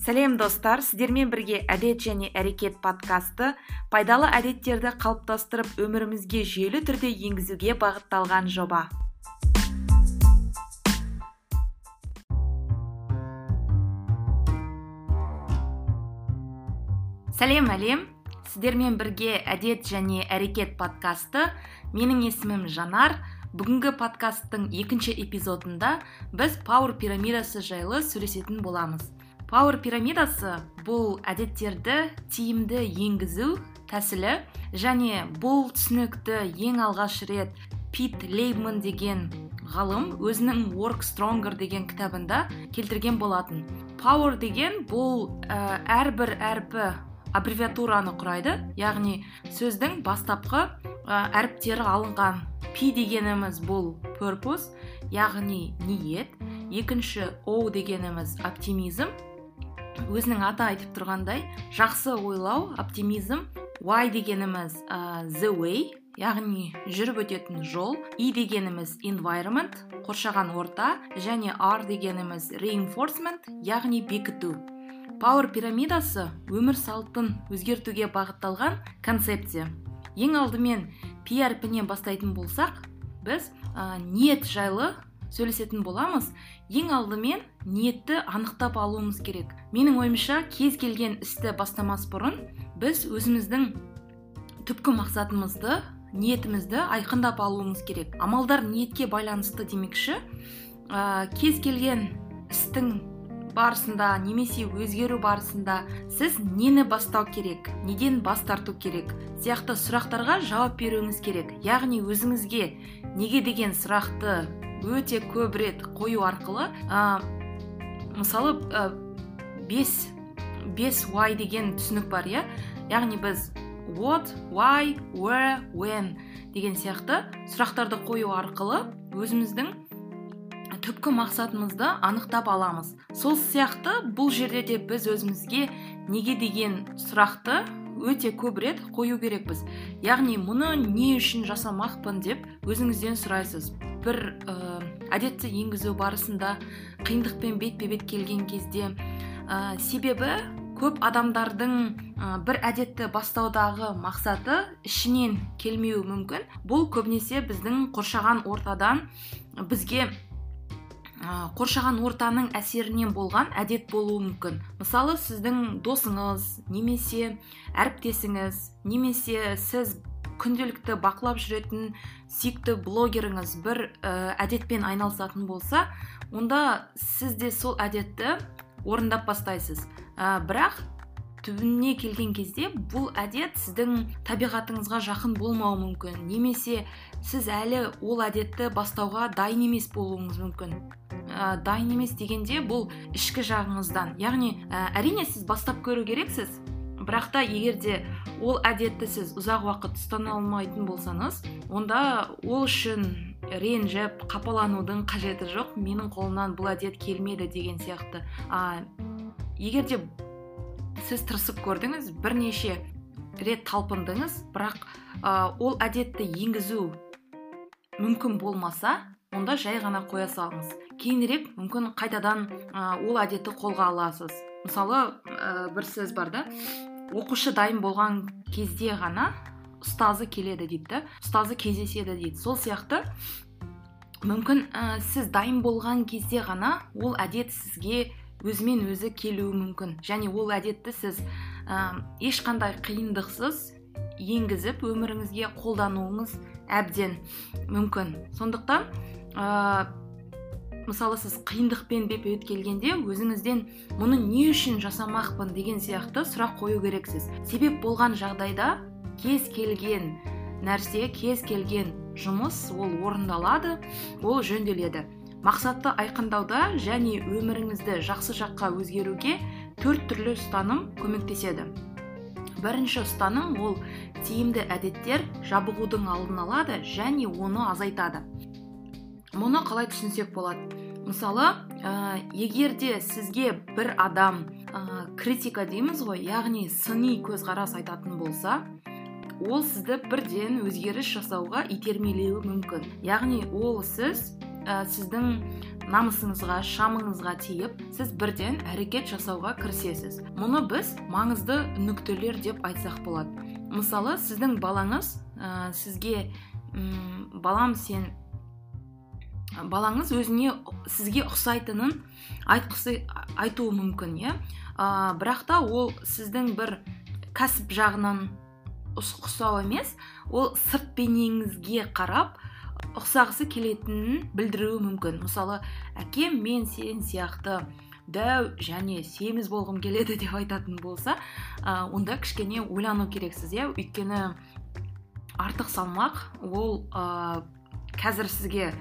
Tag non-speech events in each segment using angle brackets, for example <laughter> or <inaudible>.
сәлем достар. Сіздермен бірге әдет және әрекет подкасты пайдалы әдеттерді қалыптастырып өмірімізге жүйелі түрде енгізуге бағытталған жоба. Сәлем әлем. Сіздермен бірге әдет және әрекет подкасты менің есімім жанар. Бүгінгі подкасттың екінші эпизодында біз пауэр пирамидасы жайлы сөйлесетін боламыз. Пауэр пирамидасы бұл әдеттерді тиімді енгізу тәсілі және бұл түсінікті ең алғаш рет пит лейбман деген ғалым өзінің work stronger деген кітабында келтірген болатын. Пауэр деген бұл ә, әрбір әрпі аббревиатураны құрайды яғни сөздің бастапқы әріптері алынған. Пи дегеніміз бұл purpose яғни ниет. Екінші о дегеніміз оптимизм. Өзінің аты айтып тұрғандай жақсы ойлау оптимизм y дегеніміз ә, the way яғни жүріп өтетін жол и дегеніміз environment қоршаған орта және r дегеніміз reinforcement яғни бекіту. Пауэр пирамидасы өмір салтын өзгертуге бағытталған концепция. Ең алдымен пи әрпінен бастайтын болсақ біз ә, ниет жайлы сөйлесетін боламыз. Ең алдымен ниетті анықтап алуымыз керек. Менің ойымша кез келген істі бастамас бұрын біз өзіміздің түпкі мақсатымызды ниетімізді айқындап алуымыз керек. Амалдар ниетке байланысты демекші. Ә, кез келген істің барысында немесе өзгеру барысында сіз нені бастау керек неден бас тарту керек сияқты сұрақтарға жауап беруіңіз керек. Яғни өзіңізге неге деген сұрақты өте көп рет қою арқылы ә, мысалы ә, бес бес why деген түсінік бар иә? Яғни біз what why where when деген сияқты сұрақтарды қою арқылы өзіміздің түпкі мақсатымызды анықтап аламыз. Сол сияқты бұл жерде де біз өзімізге неге деген сұрақты өте көп рет қою керекпіз. Яғни мұны не үшін жасамақпын деп өзіңізден сұрайсыз. Бір ә, әдетті енгізу барысында қиындықпен бетпе бет келген кезде ә, себебі көп адамдардың ә, бір әдетті бастаудағы мақсаты ішінен келмеуі мүмкін. Бұл көбінесе біздің қоршаған ортадан бізге қоршаған ортаның әсерінен болған әдет болуы мүмкін. Мысалы сіздің досыңыз немесе әріптесіңіз немесе сіз күнделікті бақылап жүретін сүйікті блогеріңіз бір ә, әдетпен айналысатын болса онда сіз де сол әдетті орындап бастайсыз. Ә, бірақ түбіне келген кезде бұл әдет сіздің табиғатыңызға жақын болмауы мүмкін. Немесе сіз әлі ол әдетті бастауға дайын емес болуыңыз мүмкін. Ә, дайын емес дегенде бұл ішкі жағыңыздан. Яғни ә, әрине сіз бастап көру керексіз. Бірақ та егер де ол әдетті сіз ұзақ уақыт ұстана алмайтын болсаңыз онда ол үшін ренжіп қапаланудың қажеті жоқ. Менің қолымнан бұл әдет келмеді деген сияқты. А, егер де сіз тырысып көрдіңіз бірнеше рет талпындыңыз бірақ ә, ол әдетті енгізу мүмкін болмаса онда жай ғана қоя салыңыз. Кейінірек мүмкін қайтадан ә, ол әдетті қолға аласыз. Мысалы ә, бір сөз бар да оқушы дайын болған кезде ғана ұстазы келеді дейді да ұстазы кездеседі дейді. Сол сияқты мүмкін ә, сіз дайын болған кезде ғана ол әдет сізге өзімен өзі келуі мүмкін. Және ол әдетті сіз ә, ешқандай қиындықсыз енгізіп өміріңізге қолдануыңыз әбден мүмкін. Сондықтан ә, мысалы сіз қиындықпен бетпе бет келгенде өзіңізден мұны не үшін жасамақпын? деген сияқты сұрақ қою керексіз. Себеп болған жағдайда кез келген нәрсе кез келген жұмыс ол орындалады ол жөнделеді. Мақсатты айқындауда және өміріңізді жақсы жаққа өзгеруге төрт түрлі ұстаным көмектеседі. Бірінші ұстаным ол тиімді әдеттер жабығудың алдын алады және оны азайтады. Мұны қалай түсінсек болады? Мысалы ә, егер де сізге бір адам ә, критика дейміз ғой яғни сыни көзқарас айтатын болса ол сізді бірден өзгеріс жасауға итермелеуі мүмкін. Яғни ол сіз ә, сіздің намысыңызға шамыңызға тиіп сіз бірден әрекет жасауға кірісесіз. Мұны біз маңызды нүктелер деп айтсақ болады. Мысалы сіздің балаңыз ә, сізге балам сен балаңыз өзіне сізге ұқсайтынын айтқысы айтуы мүмкін иә? Ә, бірақ та ол сіздің бір кәсіп жағынан ұқсау емес ол сырт бейнеңізге қарап ұқсағысы келетінін білдіруі мүмкін. Мысалы әкем мен сен сияқты дәу және семіз болғым келеді деп айтатын болса ә, онда кішкене ойлану керексіз иә? Өйткені артық салмақ ол ә, қазір сізге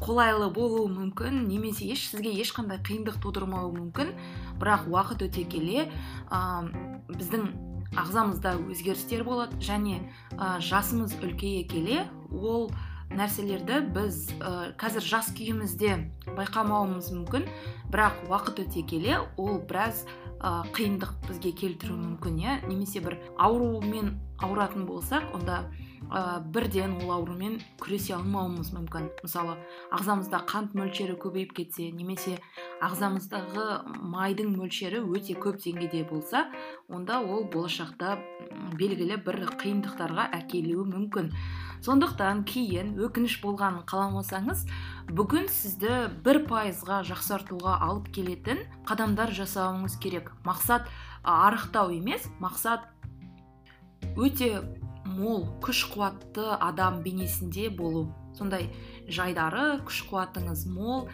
қолайлы болуы мүмкін немесе еш сізге ешқандай қиындық тудырмауы мүмкін. Бірақ уақыт өте келе ә, біздің ағзамызда өзгерістер болады және ә, жасымыз үлкейе келе ол нәрселерді біз ә, қазір жас күйімізде байқамауымыз мүмкін. Бірақ уақыт өте келе ол біраз ә, қиындық бізге келтіруі мүмкін иә. Немесе бір аурумен ауыратын болсақ онда ә, бірден ол аурумен күресе алмауымыз мүмкін. Мысалы ағзамызда қант мөлшері көбейіп кетсе немесе ағзамыздағы майдың мөлшері өте көп деңгейде болса онда ол болашақта белгілі бір қиындықтарға әкелуі мүмкін. Сондықтан кейін өкініш болғанын қаламасаңыз бүгін сізді бір пайызға жақсартуға алып келетін қадамдар жасауыңыз керек. Мақсат арықтау емес мақсат өте мол күш қуатты адам бейнесінде болу. Сондай жайдары күш қуатыңыз мол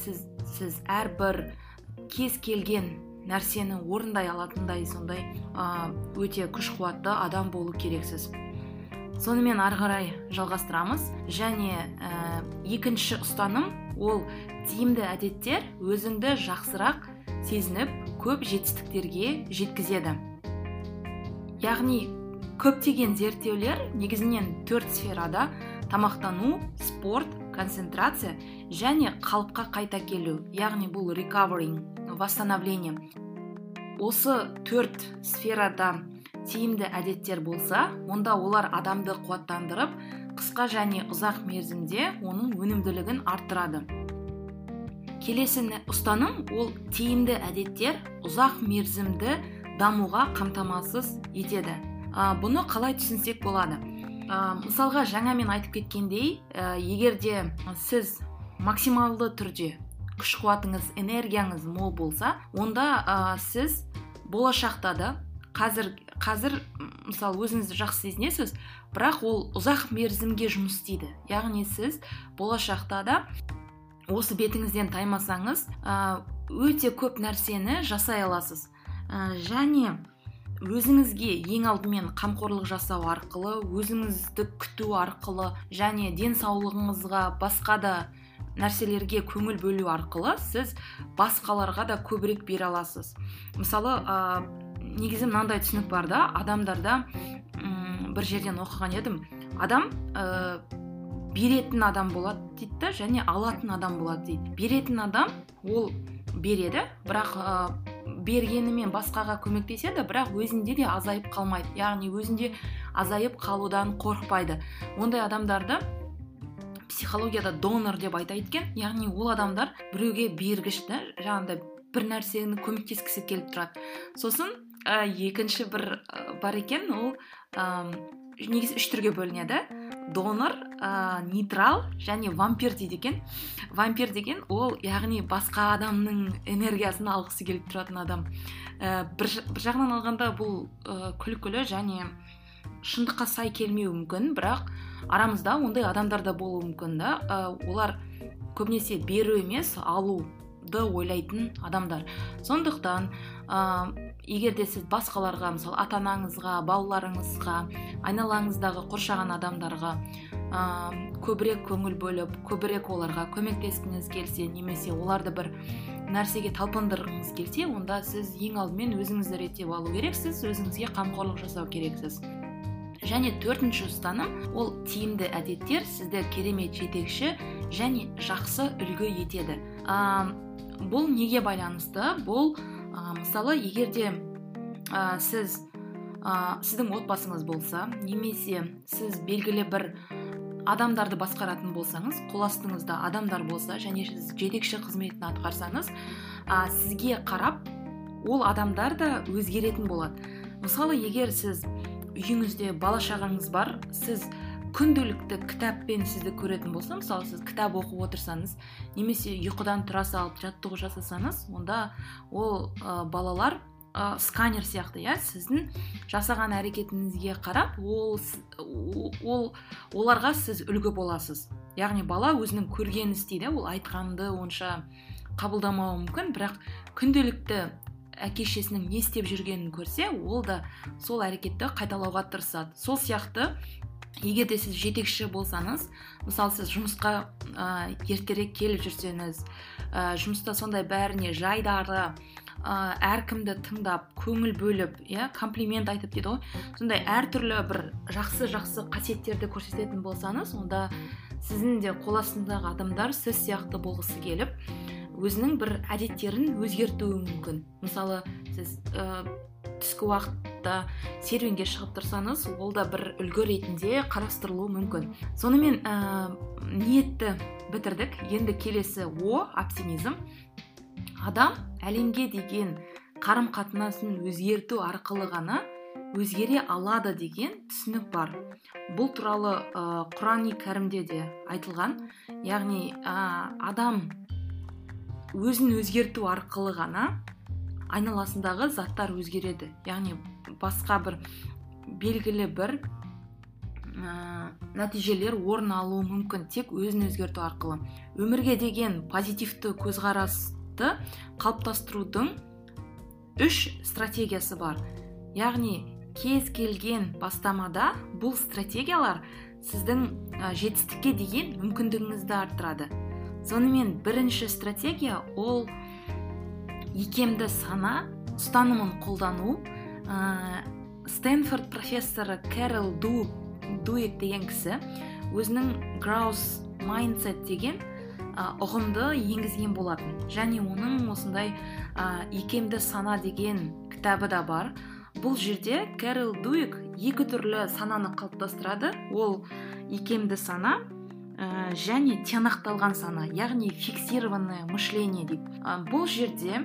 сіз сіз әрбір кез келген нәрсені орындай алатындай сондай өте күш қуатты адам болу керексіз. Сонымен ары қарай жалғастырамыз. Және ә, екінші ұстаным ол тиімді әдеттер өзіңді жақсырақ сезініп көп жетістіктерге жеткізеді. Яғни көптеген зерттеулер негізінен төрт сферада тамақтану спорт концентрация және қалыпқа қайта келу яғни бұл recovering восстановление. Осы төрт сферада тиімді әдеттер болса онда олар адамды қуаттандырып қысқа және ұзақ мерзімде оның өнімділігін арттырады. Келесі ұстаным ол тиімді әдеттер ұзақ мерзімді дамуға қамтамасыз етеді. Ә, бұны қалай түсінсек болады? Ә, мысалға жаңа мен айтып кеткендей ә, егер де сіз максималды түрде күш қуатыңыз энергияңыз мол болса онда ә, сіз болашақта да қазір қазір мысалы өзіңізді жақсы сезінесіз бірақ ол ұзақ мерзімге жұмыс істейді. Яғни сіз болашақта да осы бетіңізден таймасаңыз өте көп нәрсені жасай аласыз. Және өзіңізге ең алдымен қамқорлық жасау арқылы өзіңізді күту арқылы және денсаулығыңызға басқа да нәрселерге көңіл бөлу арқылы сіз басқаларға да көбірек бере аласыз. Мысалы ә, негізі мынандай түсінік бар да адамдарда ұм, бір жерден оқыған едім. Адам ә, беретін адам болады дейді да және алатын адам болады дейді. Беретін адам ол береді бірақ бергенімен басқаға көмектеседі бірақ өзінде де азайып қалмайды. Яғни өзінде азайып қалудан қорықпайды. Ондай адамдарды психологияда донор деп айтады екен яғни ол адамдар біреуге бергіш та жаңағыдай бір нәрсені көмектескісі келіп тұрады. Сосын ә, екінші бір бар екен ол ә, негізі үш түрге бөлінеді. Донор ә, нейтрал және вампир дейді екен. Вампир деген ол яғни басқа адамның энергиясын алғысы келіп тұратын адам. Ә, бір, бір жағынан алғанда бұл ә, күлкілі және шындыққа сай келмеуі мүмкін бірақ арамызда ондай адамдар да болуы мүмкін да. Ә, олар көбінесе беру емес алуды ойлайтын адамдар. Сондықтан егер де сіз басқаларға мысалы ата анаңызға балаларыңызға айналаңыздағы қоршаған адамдарға ә, көбірек көңіл бөліп көбірек оларға көмектескіңіз келсе немесе оларды бір нәрсеге талпындырғыңыз келсе онда сіз ең алдымен өзіңізді реттеп алу керексіз өзіңізге қамқорлық жасау керексіз. Және төртінші ұстаным ол тиімді әдеттер сізді керемет жетекші және жақсы үлгі етеді. Ә, бұл неге байланысты? Бұл мысалы егерде ә, сіз ә, сіздің отбасыңыз болса немесе сіз белгілі бір адамдарды басқаратын болсаңыз қол астыңызда адамдар болса және сіз жетекші қызметін атқарсаңыз ә, сізге қарап ол адамдар да өзгеретін болады. Мысалы егер сіз үйіңізде бала шағаңыз бар сіз күнделікті кітаппен сізді көретін болса мысалы сіз кітап оқып отырсаңыз немесе ұйқыдан тұра салып жаттығу жасасаңыз онда ол ә, балалар ә, сканер сияқты иә сіздің жасаған әрекетіңізге қарап ол, ол оларға сіз үлгі боласыз. Яғни бала өзінің көргенін істейді ол айтқанды онша қабылдамауы мүмкін бірақ күнделікті әке шешесінің не істеп жүргенін көрсе ол да сол әрекетті қайталауға тырысады. Сол сияқты егер де сіз жетекші болсаңыз мысалы сіз жұмысқа ә, ертерек келіп жүрсеңіз ә, жұмыста сондай бәріне жайдары ә, әркімді тыңдап көңіл бөліп иә комплимент айтып дейді ғой. Сондай әртүрлі бір жақсы жақсы қасиеттерді көрсететін болсаңыз онда сіздің де қол астындағы адамдар сіз сияқты болғысы келіп өзінің бір әдеттерін өзгертуі мүмкін. Мысалы сіз түскі уақытта серуенге шығып тұрсаңыз ол да бір үлгі ретінде қарастырылуы мүмкін. Сонымен ә, ниетті бітірдік. Енді келесі о оптимизм. Адам әлемге деген қарым қатынасын өзгерту арқылы ғана өзгере алады деген түсінік бар. Бұл туралы ә, құрани кәрімде де айтылған. Яғни адам өзін өзгерту арқылы ғана айналасындағы заттар өзгереді. Яғни басқа бір белгілі бір ә, нәтижелер орын алуы мүмкін. Тек өзін өзгерту арқылы. Өмірге деген позитивті көзқарас қалыптастырудың үш стратегиясы бар. Яғни кез келген бастамада бұл стратегиялар сіздің жетістікке деген мүмкіндігіңізді арттырады. Сонымен бірінші стратегия ол икемді сана ұстанымын қолдану ә, стэнфорд профессоры кэрол ду дуик деген кісі өзінің граус майндсет деген ұғымды енгізген болатын. Және оның осындай ә, икемді сана деген кітабы да бар. Бұл жерде кэрол дуик екі түрлі сананы қалыптастырады. Ол икемді сана ә, және тиянақталған сана яғни фиксированное мышление дейді ә, бұл жерде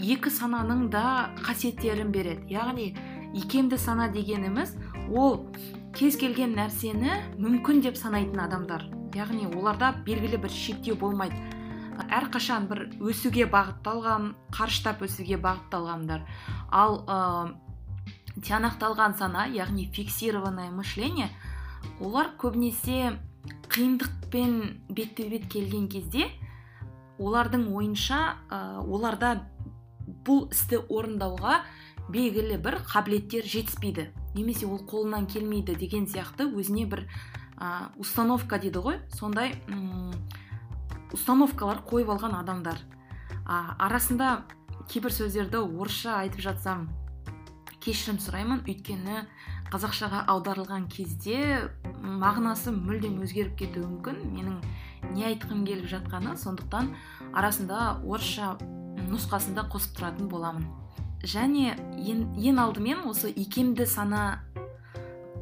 екі сананың да қасиеттерін береді. Яғни икемді сана дегеніміз ол кез келген нәрсені мүмкін деп санайтын адамдар. Яғни оларда белгілі бір шектеу болмайды. Әрқашан бір өсуге бағытталған қарыштап өсуге бағытталғандар. Ал ә, тиянақталған сана яғни фиксированное мышление олар көбінесе қиындықпен бетпе бет келген кезде олардың ойынша ә, оларда бұл істі орындауға белгілі бір қабілеттер жетіспейді. Немесе ол қолынан келмейді деген сияқты өзіне бір ә, установка дейді ғой. Сондай ұм, установкалар қойып алған адамдар. А, арасында кейбір сөздерді орысша айтып жатсам кешірім сұраймын. Өйткені қазақшаға аударылған кезде мағынасы мүлдем өзгеріп кетуі мүмкін. Менің не айтқым келіп жатқаны сондықтан арасында орысша нұсқасында қосып тұратын боламын. Және ең, алдымен осы икемді сана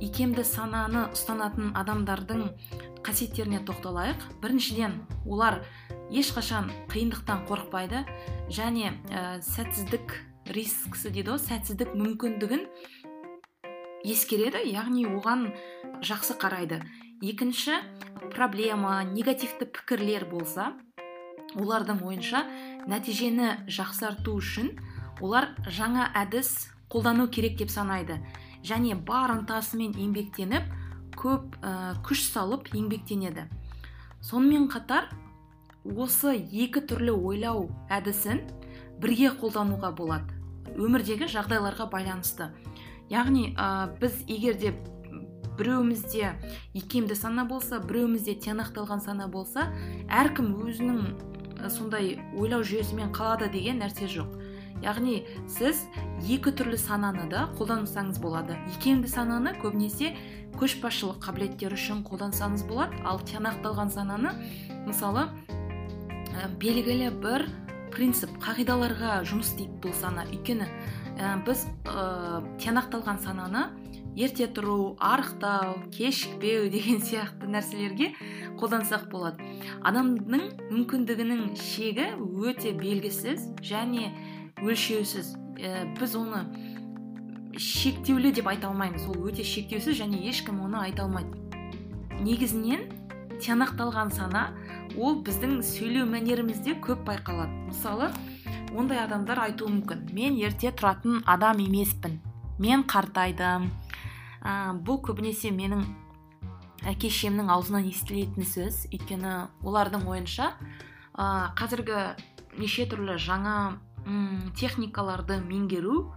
икемді сананы ұстанатын адамдардың қасиеттеріне тоқталайық. Біріншіден олар ешқашан қиындықтан қорықпайды және ә, сәтсіздік рискісі дейді ғой сәтсіздік мүмкіндігін ескереді яғни оған жақсы қарайды. Екінші проблема негативті пікірлер болса олардың ойынша нәтижені жақсарту үшін олар жаңа әдіс қолдану керек деп санайды. Және бар ынтасымен еңбектеніп көп ә, күш салып еңбектенеді. Сонымен қатар осы екі түрлі ойлау әдісін бірге қолдануға болады. Өмірдегі жағдайларға байланысты. Яғни ә, біз егер де біреуімізде икемді сана болса біреуімізде тиянақталған сана болса әркім өзінің сондай ойлау жүйесімен қалады деген нәрсе жоқ. Яғни сіз екі түрлі сананы да қолдансаңыз болады. Икемді сананы көбінесе көшбасшылық қабілеттер үшін қолдансаңыз болады. Ал тиянақталған сананы мысалы ә, белгілі бір принцип қағидаларға жұмыс істейді бұл сана өйткені ә, біз ә, тиянақталған сананы ерте тұру арықтау кешікпеу <laughs> деген сияқты нәрселерге қолдансақ болады. Адамның мүмкіндігінің шегі өте белгісіз және өлшеусіз. Ә, біз оны шектеулі деп айта алмаймыз. Ол өте шектеусіз және ешкім оны айта алмайды. Негізінен тиянақталған сана ол біздің сөйлеу мәнерімізде көп байқалады. Мысалы ондай адамдар айтуы мүмкін. Мен ерте тұратын адам емеспін. Мен қартайдым. Ә, бұл көбінесе менің әке шешемнің аузынан естілетін сөз. Өйткені олардың ойынша ә, қазіргі неше түрлі жаңа м, техникаларды меңгеру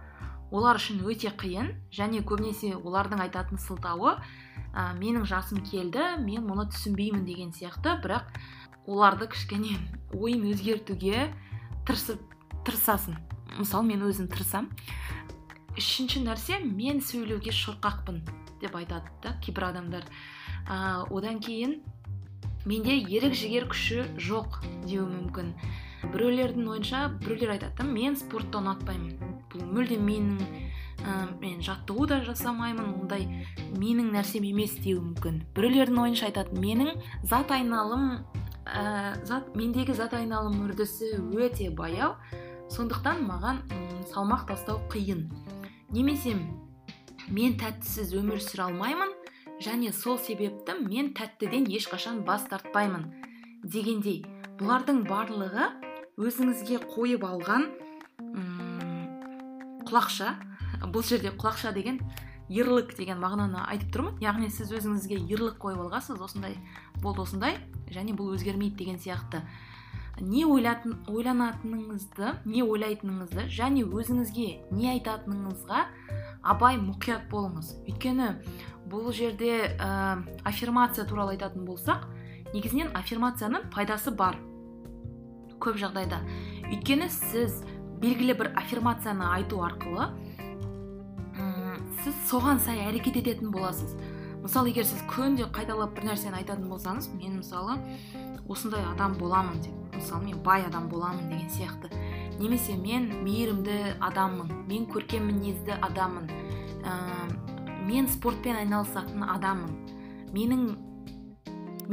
олар үшін өте қиын. Және көбінесе олардың айтатын сылтауы ә, менің жасым келді мен мұны түсінбеймін деген сияқты. Бірақ оларды кішкене ойын өзгертуге тырысып тырысасың. Мысалы мен өзім тырысам. Үшінші нәрсе мен сөйлеуге шорқақпын деп айтады да кейбір адамдар. Ә, одан кейін менде ерік жігер күші жоқ деуі мүмкін. Біреулердің ойынша біреулер айтады мен спортты ұнатпаймын бұл мүлдем менің ә, мен жаттығу да жасамаймын ондай менің нәрсем емес деуі мүмкін. Біреулердің ойынша айтады менің зат айналым ә, зат мендегі зат айналым үрдісі өте баяу сондықтан маған ұм, салмақ тастау қиын. Немесе мен тәттісіз өмір сүре алмаймын және сол себепті мен тәттіден ешқашан бас тартпаймын дегендей. Бұлардың барлығы өзіңізге қойып алған құлақша бұл жерде құлақша деген ерлік деген мағынаны айтып тұрмын. Яғни сіз өзіңізге ерлік қойып алғансыз осындай болды осындай және бұл өзгермейді деген сияқты. Не ойланатыныңызды не ойлайтыныңызды және өзіңізге не айтатыныңызға абай мұқият болыңыз. Өйткені бұл жерде ә, аффирмация туралы айтатын болсақ негізінен аффирмацияның пайдасы бар. Көп жағдайда. Өйткені сіз белгілі бір аффирмацияны айту арқылы сіз соған сай әрекет ететін боласыз. Мысалы егер сіз күнде қайталап бір нәрсені айтатын болсаңыз мен мысалы осындай адам боламын деп. Мысалы мен бай адам боламын деген сияқты. Немесе мен мейірімді адаммын мен көркем мінезді адаммын ә, мен спортпен айналысатын адаммын. Менің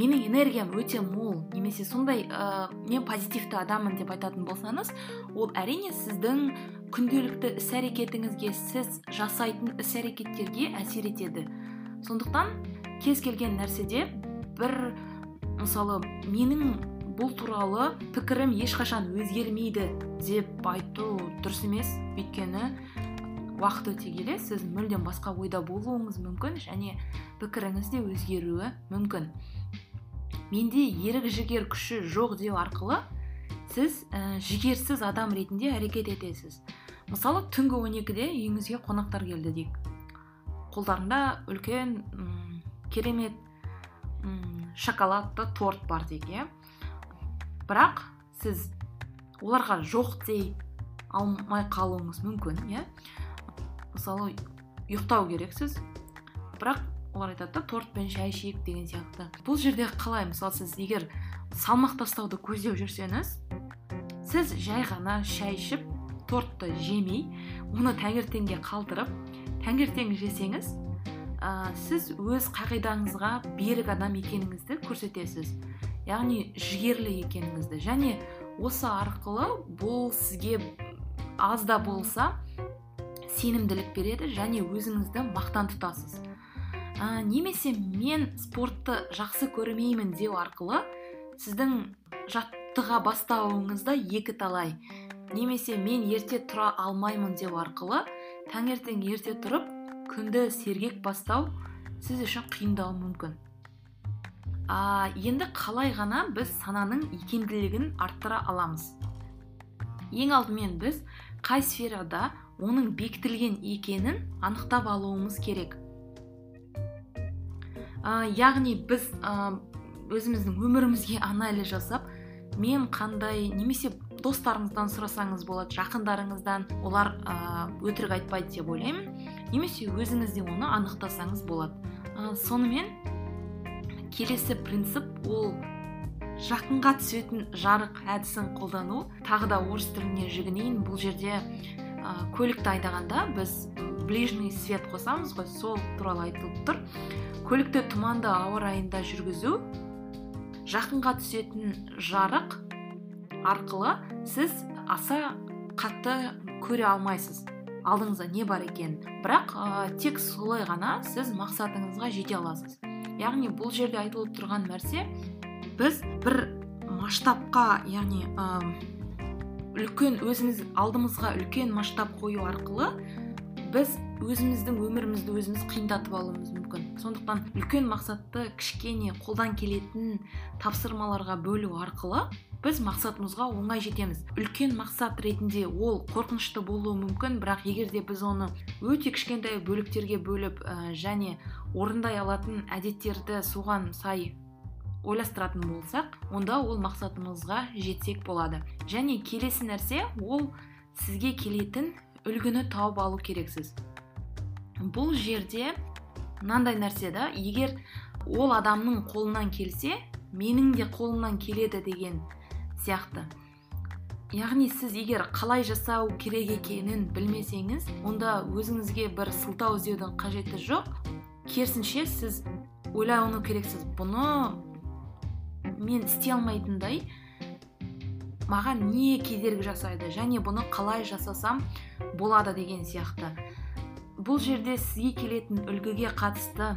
менің энергиям өте мол. Немесе сондай ә, мен позитивті адаммын деп айтатын болсаңыз ол әрине сіздің күнделікті іс әрекетіңізге сіз жасайтын іс әрекеттерге әсер етеді. Сондықтан кез келген нәрседе бір мысалы менің бұл туралы пікірім ешқашан өзгермейді деп айту дұрыс емес. Өйткені уақыт өте келе сіз мүлдем басқа ойда болуыңыз мүмкін және пікіріңіз де өзгеруі мүмкін. Менде ерік жігер күші жоқ деу арқылы сіз ә, жігерсіз адам ретінде әрекет етесіз. Мысалы түнгі 12-де үйіңізге қонақтар келді дейік. Қолдарында үлкен ұм, керемет ұм, шоколадты торт бар дейік иә. Бірақ сіз оларға жоқ дей алмай қалуыңыз мүмкін иә? Мысалы ұйықтау керексіз. Бірақ олар айтады да торт пен шай ішейік деген сияқты. Бұл жерде қалай? Мысалы сіз егер салмақ тастауды көздеп жүрсеңіз сіз жай ғана шай ішіп тортты жемей оны таңертеңге қалдырып таңертең жесеңіз ә, сіз өз қағидаңызға берік адам екеніңізді көрсетесіз. Яғни жігерлі екеніңізді. Және осы арқылы бұл сізге аз да болса сенімділік береді және өзіңізді мақтан тұтасыз. Ә, немесе мен спортты жақсы көрмеймін деу арқылы сіздің жаттыға бастауыңызда екі талай немесе мен ерте тұра алмаймын деу арқылы таңертең ерте тұрып күнді сергек бастау сіз үшін қиындауы мүмкін. А, енді қалай ғана біз сананың икемділігін арттыра аламыз? Ең алдымен біз қай сферада оның бекітілген екенін анықтап алуымыз керек. Ә, яғни біз өзіміздің өмірімізге анализ жасап мен қандай немесе достарыңыздан сұрасаңыз болады жақындарыңыздан олар ә, өтірік айтпайды деп ойлаймын немесе өзіңіз де оны анықтасаңыз болады. Ә, сонымен келесі принцип ол жақынға түсетін жарық әдісін қолдану. Тағы да орыс тіліне жүгінейін. Бұл жерде ә, көлікті айдағанда біз ближний свет қосамыз ғой сол туралы айтылып тұр. Көлікті тұманды ауа райында жүргізу жақынға түсетін жарық арқылы сіз аса қатты көре алмайсыз. Алдыңызда не бар екенін бірақ ә, тек солай ғана сіз мақсатыңызға жете аласыз. Яғни бұл жерде айтылып тұрған нәрсе біз бір масштабқа яғни үлкен өзіміз алдымызға үлкен масштаб қою арқылы біз өзіміздің өмірімізді өзіміз қиындатып алуымыз мүмкін. Сондықтан үлкен мақсатты кішкене қолдан келетін тапсырмаларға бөлу арқылы біз мақсатымызға оңай жетеміз. Үлкен мақсат ретінде ол қорқынышты болуы мүмкін бірақ егер де біз оны өте кішкентай бөліктерге бөліп ә, және орындай алатын әдеттерді соған сай ойластыратын болсақ онда ол мақсатымызға жетсек болады. Және келесі нәрсе ол сізге келетін үлгіні тауып алу керексіз. Бұл жерде мынандай нәрсе да егер ол адамның қолынан келсе менің де қолымнан келеді деген сияқты. Яғни сіз егер қалай жасау керек екенін білмесеңіз онда өзіңізге бір сылтау іздеудің қажеті жоқ. Керісінше сіз ойлану керексіз. Бұны мен істей алмайтындай маған не кедергі жасайды және бұны қалай жасасам болады деген сияқты. Бұл жерде сізге келетін үлгіге қатысты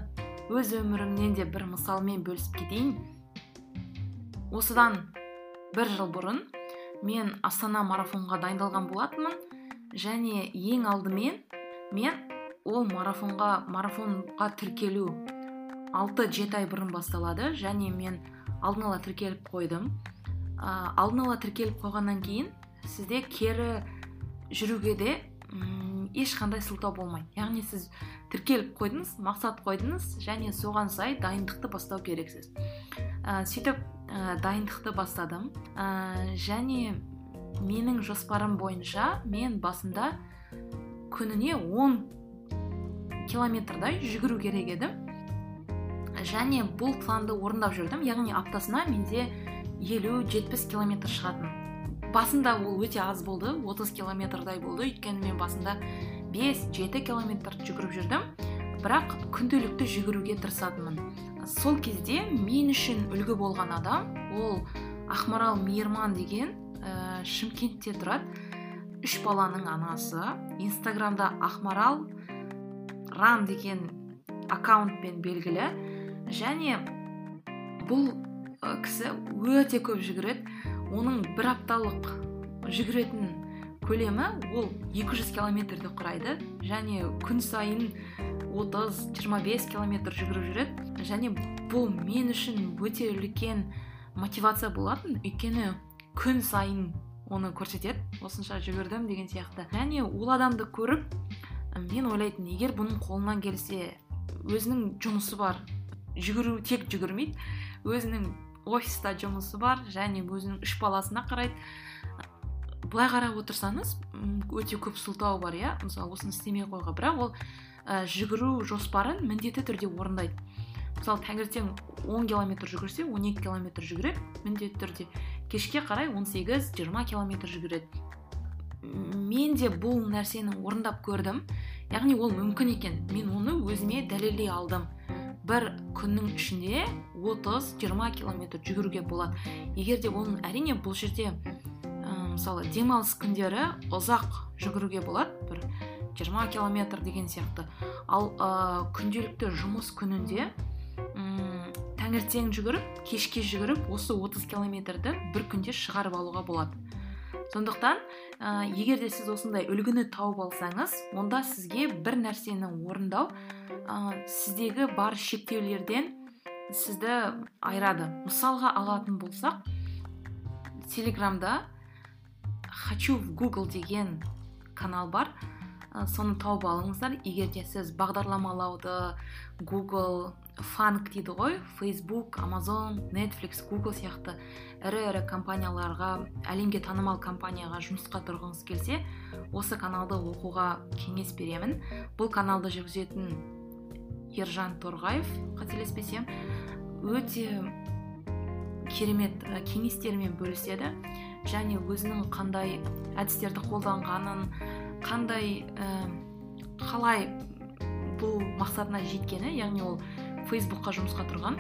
өз өмірімнен де бір мысалмен бөлісіп кетейін. Осыдан бір жыл бұрын мен астана марафонға дайындалған болатынмын. Және ең алдымен мен ол марафонға марафонға тіркелу алты жеті ай бұрын басталады. Және мен алдын ала тіркеліп қойдым. Алдын ала тіркеліп қойғаннан кейін сізде кері жүруге де ешқандай сылтау болмайды. Яғни сіз тіркеліп қойдыңыз мақсат қойдыңыз және соған сай дайындықты бастау керексіз. Ә, сөйтіп ә, дайындықты бастадым. Ә, және менің жоспарым бойынша мен басында күніне 10 километрдай жүгіру керек еді және бұл планды орындап жүрдім. Яғни аптасына менде елу жетпіс километр шығатын. Басында ол өте аз болды 30 километрдай болды. Өйткені мен басында 5-7 километр жүгіріп жүрдім. Бірақ күнделікті жүгіруге тырысатынмын. Сол кезде мен үшін үлгі болған адам ол ақмарал мейірман деген ә, шымкентте тұрады. Үш баланың анасы. Инстаграмда ақмарал ран деген аккаунтпен белгілі. Және бұл кісі өте көп жүгіреді. Оның бір апталық жүгіретін көлемі ол 200 километрді құрайды. Және күн сайын 30-25 километр жүгіріп жүреді. Және бұл мен үшін өте үлкен мотивация болатын. Өйткені күн сайын оны көрсетеді. Осынша жүгірдім деген сияқты. Және ол адамды көріп мен ойлайтын егер бұның қолынан келсе өзінің жұмысы бар. Жүгіру тек жүгірмейді. Өзінің офиста жұмысы бар және өзінің үш баласына қарайды былай қарап отырсаңыз өте көп сылтау бар иә? Мысалы осыны істемей қойға. Бірақ ол ә, жүгіру жоспарын міндетті түрде орындайды. Мысалы таңертең 10 километр жүгірсе 12 километр жүгіреді міндетті түрде. Кешке қарай 18-20 километр жүгіреді. Мен де бұл нәрсені орындап көрдім. Яғни ол мүмкін екен. Мен оны өзіме дәлелдей алдым. Бір күннің ішінде 30-20 километр жүгіруге болады. Егер де оның әрине бұл жерде ә, мысалы демалыс күндері ұзақ жүгіруге болады бір 20 километр деген сияқты. Ал ә, күнделікті жұмыс күнінде ұм, таңертең жүгіріп кешке жүгіріп осы 30 километрді бір күнде шығарып алуға болады. Сондықтан ә, егер де сіз осындай үлгіні тауып алсаңыз онда сізге бір нәрсені орындау ә, сіздегі бар шектеулерден сізді айырады. Мысалға алатын болсақ телеграмда хочу в google деген канал бар. Ә, соны тауып алыңыздар. Егер де сіз бағдарламалауды google фанк дейді ғой facebook amazon netflix google сияқты ірі ірі компанияларға әлемге танымал компанияға жұмысқа тұрғыңыз келсе осы каналды оқуға кеңес беремін. Бұл каналды жүргізетін ержан торғаев қателеспесем өте керемет кеңестермен бөліседі және өзінің қандай әдістерді қолданғанын қандай ә, қалай бұл мақсатына жеткені яғни ол фейсбукқа жұмысқа тұрған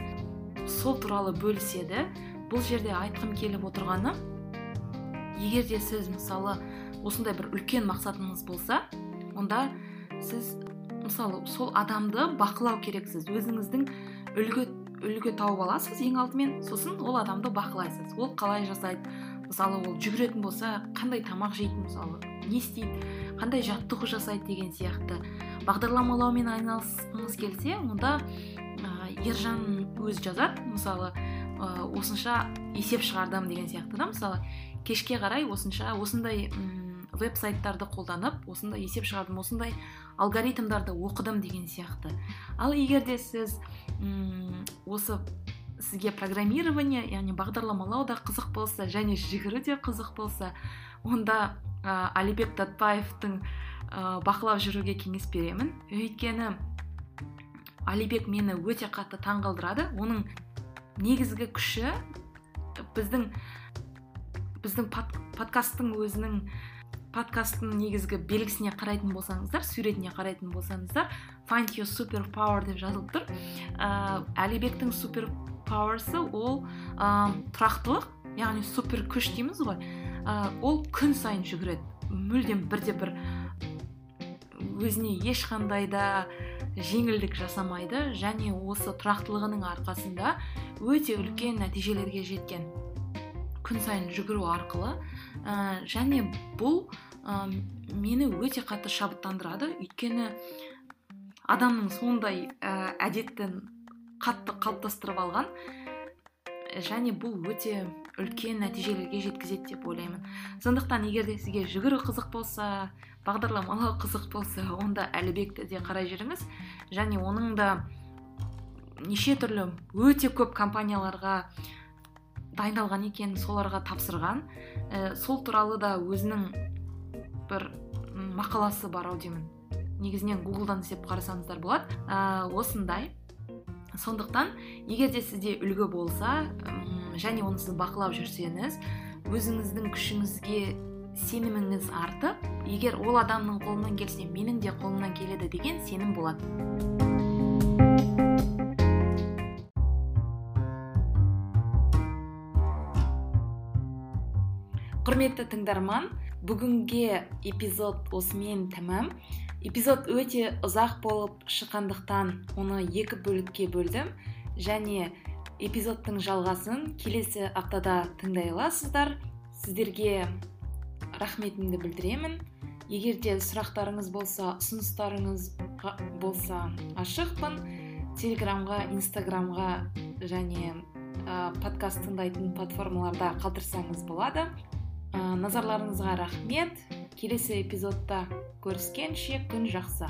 сол туралы бөліседі. Бұл жерде айтқым келіп отырғаны егер де сіз мысалы осындай бір үлкен мақсатыңыз болса онда сіз мысалы сол адамды бақылау керексіз. Өзіңіздің үлгі үлгі тауып аласыз ең алдымен сосын ол адамды бақылайсыз. Ол қалай жасайды? Мысалы ол жүгіретін болса қандай тамақ жейді мысалы не істейді? Қандай жаттығу жасайды деген сияқты. Бағдарламалаумен айналысқыңыз келсе онда ә, ержан өзі жазады. Мысалы ә, осынша есеп шығардым деген сияқты да мысалы кешке қарай осынша осындай веб сайттарды қолданып осындай есеп шығардым осындай алгоритмдарды оқыдым деген сияқты. Ал егер де сіз осы сізге программирование яғни бағдарламалау да қызық болса және жүгіру де қызық болса онда ә, алибек датбаевтың ә, бақылап жүруге кеңес беремін. Өйткені алибек мені өте қатты таңғалдырады. Оның негізгі күші біздің біздің подкасттың өзінің подкасттың негізгі белгісіне қарайтын болсаңыздар суретіне қарайтын болсаңыздар find your super power деп жазылып тұр. Ә, әлибектің супер пауэрсы ол ә, тұрақтылық яғни супер күш дейміз ғой. Ә, ол күн сайын жүгіреді. Мүлдем бірде бір өзіне ешқандай да жеңілдік жасамайды және осы тұрақтылығының арқасында өте үлкен нәтижелерге жеткен. Күн сайын жүгіру арқылы ә, және бұл ә, мені өте қатты шабыттандырады. Өйткені адамның сондай ә, әдеттін қатты қалыптастырып алған және бұл өте үлкен нәтижелерге жеткізеді деп ойлаймын. Сондықтан егер де сізге жүгіру қызық болса бағдарламалау қызық болса онда әлібекті де қарай жүріңіз. Және оның да неше түрлі өте көп компанияларға дайындалған екен соларға тапсырған. Ә, сол туралы да өзінің бір мақаласы бар ау деймін негізінен гуглдан іздеп қарасаңыздар болады. Ә, осындай. Сондықтан егер де сізде үлгі болса және оны сіз бақылап жүрсеңіз өзіңіздің күшіңізге сеніміңіз артып егер ол адамның қолынан келсе менің де қолымнан келеді деген сенім болады құрметті тыңдарман бүгінге эпизод осымен тәмам. Эпизод өте ұзақ болып шыққандықтан оны екі бөлікке бөлдім. Және эпизодтың жалғасын келесі аптада тыңдай аласыздар. Сіздерге рахметімді білдіремін. Егер де сұрақтарыңыз болса ұсыныстарыңыз болса ашықпын. Телеграмға инстаграмға және ә, подкаст тыңдайтын платформаларда қалдырсаңыз болады. Назарларыңызға рахмет. Келесі эпизодта көріскенше күн жақсы.